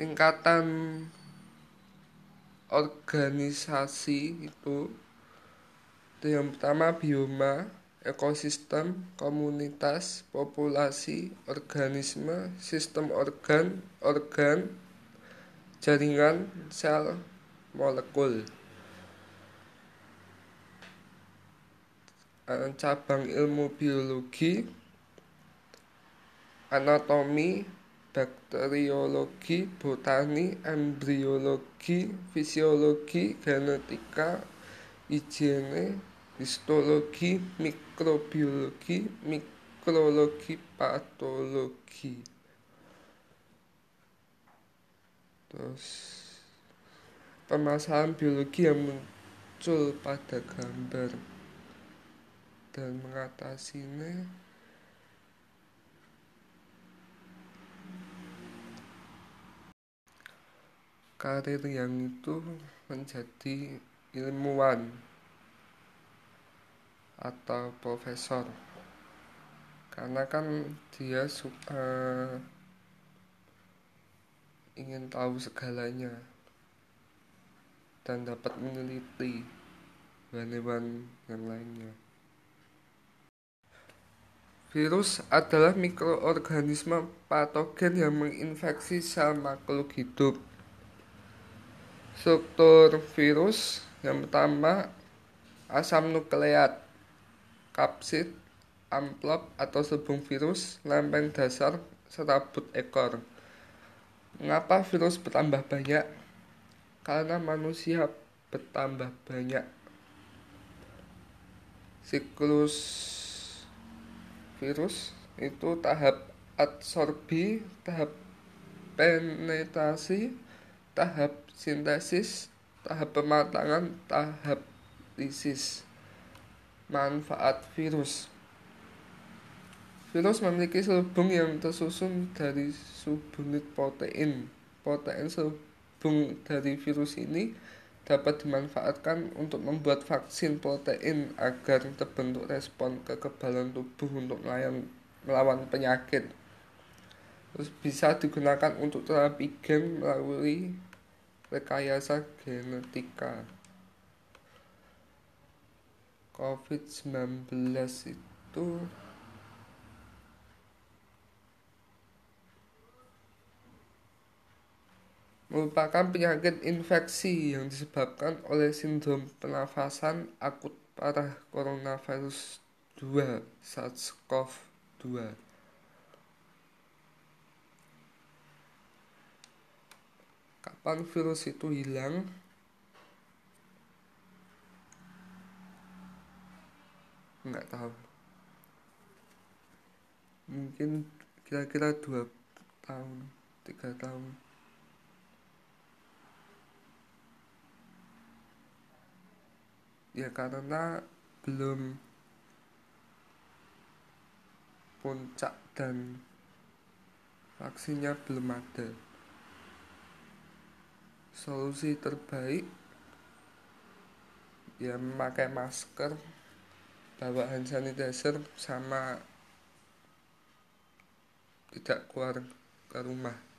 tingkatan organisasi itu itu yang pertama bioma ekosistem komunitas populasi organisme sistem organ organ jaringan sel molekul. Eh, cabang ilmu biologi anatomi bakteriologi, botani, embriologi, fisiologi, genetika, higiene, histologi, mikrobiologi, mikrologi, patologi. Terus permasalahan biologi yang muncul pada gambar dan mengatasinya karir yang itu menjadi ilmuwan atau profesor karena kan dia suka ingin tahu segalanya dan dapat meneliti hewan-hewan yang lainnya. Virus adalah mikroorganisme patogen yang menginfeksi sel makhluk hidup struktur virus yang pertama asam nukleat kapsid amplop atau selubung virus lempeng dasar serabut ekor. Mengapa virus bertambah banyak? Karena manusia bertambah banyak. Siklus virus itu tahap adsorbi tahap penetrasi tahap sintesis, tahap pematangan, tahap lisis. Manfaat virus Virus memiliki selubung yang tersusun dari subunit protein. Protein selubung dari virus ini dapat dimanfaatkan untuk membuat vaksin protein agar terbentuk respon kekebalan tubuh untuk melawan penyakit. Terus bisa digunakan untuk terapi gen melalui rekayasa genetika. COVID-19 itu merupakan penyakit infeksi yang disebabkan oleh sindrom pernafasan akut parah coronavirus 2 SARS-CoV-2 kapan virus itu hilang? Nggak tahu. Mungkin kira-kira dua tahun tiga tahun. Ya karena belum puncak dan vaksinnya belum ada solusi terbaik ya memakai masker bawa hand sanitizer sama tidak keluar ke rumah